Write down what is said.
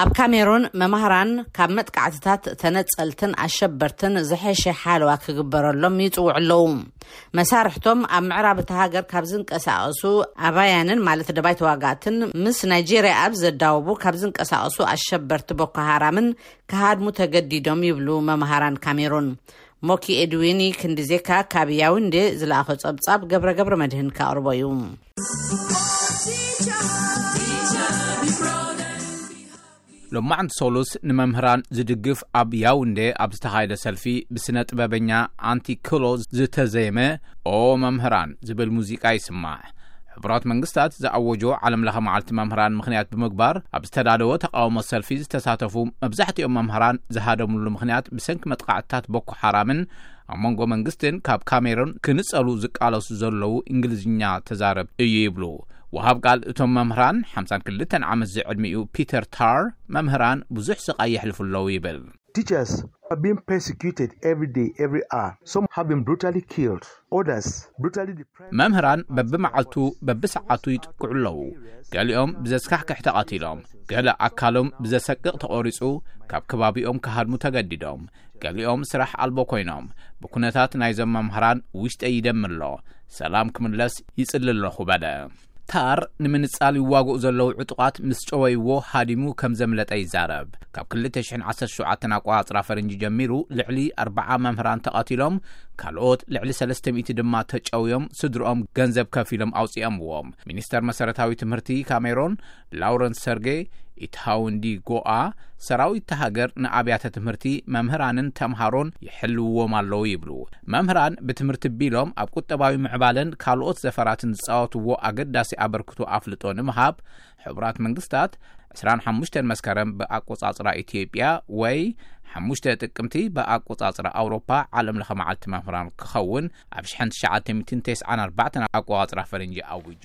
ኣብ ካሜሩን መማህራን ካብ መጥቃዕትታት ተነፀልትን ኣሸበርትን ዝሐሸ ሓለዋ ክግበረሎም ይፅውዑ ኣለዉ። መሳርሕቶም ኣብ ምዕራብ እቲ ሃገር ካብ ዝንቀሳቐሱ ኣባያንን ማለት ደባይ ተዋጋእትን ምስ ናይጄሪያ ኣብ ዘዳወቡ ካብ ዝንቀሳቐሱ ኣሸበርቲ ቦኮ ሃራምን ክሃድሙ ተገዲዶም ይብሉ መማህራን ካሜሩን። ሞኪ ኤድዊኒ ክንዲዜካ ካብ ያውንዴ ዝለኣኾ ፀብፃብ ገብረ ገብረ መድህን ከቕርቦ እዩ። ሎማዕንቲ ሰሉስ ንመምህራን ዝድግፍ ኣብ ያውንደ ኣብ ዝተኻየደ ሰልፊ ብስነ ጥበበኛ ኣንቲክሎ ዝተዘየመ ኦ መምህራን ዝብል ሙዚቃ ይስማዕ ሕቡራት መንግስታት ዝኣወጆ ዓለም ለኸ መዓልቲ መምህራን ምክንያት ብምግባር ኣብ ዝተዳለወ ተቃውሞ ሰልፊ ዝተሳተፉ መብዛሕትኦም መምህራን ዝሃደምሉ ምክንያት ብሰንኪ መጥቃዕትታት ቦኮ ሓራምን ኣብ መንጎ መንግስትን ካብ ካሜሮን ክንጸሉ ዝቃለሱ ዘለዉ እንግሊዝኛ ተዛረብ እዩ ይብሉ ወሃብ ቃል እቶም መምህራን 52 ዓመት ዝዕድሚኡ ፒተር ታር መምህራን ብዙሕ ስቓይ የሕልፉ ኣለዉ ይብል። Teachers are being persecuted every day, every hour. Some have been brutally killed, others brutally deprived. መምህራን በብመዓልቱ በብሰዓቱ ይጥቅዑ ኣለዉ። ገሊኦም ብዘስካሕክሕ ተቐቲሎም፣ ገለ ኣካሎም ብዘሰቅቕ ተቖሪጹ፣ ካብ ከባቢኦም ክሃድሙ ተገዲዶም፣ ገሊኦም ስራሕ ኣልቦ ኮይኖም ብኩነታት ናይዞም መምህራን ውሽጠይ ይደሚ ኣሎ ሰላም ክምለስ ይጽሊ ኣለኹ በለ ታር ንምንጻል ይዋግኡ ዘለዉ ዕጡቓት ምስ ጨወይዎ ሃዲሙ ከም ዘምለጠ ይዛረብ ካብ 217 ኣቆጻጽራ ፈረንጂ ጀሚሩ ልዕሊ 40 መምህራን ተቐቲሎም ካልኦት ልዕሊ 300 ድማ ተጨውዮም ስድርኦም ገንዘብ ከፊሎም ኣውጺኦምዎም ሚኒስተር መሰረታዊ ትምህርቲ ካሜሮን ላውረንስ ሰርጌይ ኢትሃውንዲ ጎኣ፣ ሰራዊት እታ ሃገር ንኣብያተ ትምህርቲ፣ መምህራንን ተምሃሮን ይሕልውዎም ኣለዉ ይብሉ። መምህራን ብትምህርቲ ቢሎም ኣብ ቁጠባዊ ምዕባለን ካልኦት ዘፈራትን ዝጻወትዎ ኣገዳሲ ኣበርክቶ ኣፍልጦ ንምሃብ ሕቡራት መንግስታት ዕስራን ሓሙሽተን መስከረም ብኣቆጻጽራ ኢትዮጵያ ወይ ሓሙሽተ ጥቅምቲ ብኣቆጻጽራ ኣውሮፓ ዓለም ለኸ መዓልቲ መምህራን ክኸውን ኣብ ሽሐን ትሽዓተ ሚእትን ቴስዓን ኣርባዕተን ኣቆጻጽራ ፈረንጂ ኣዊጁ።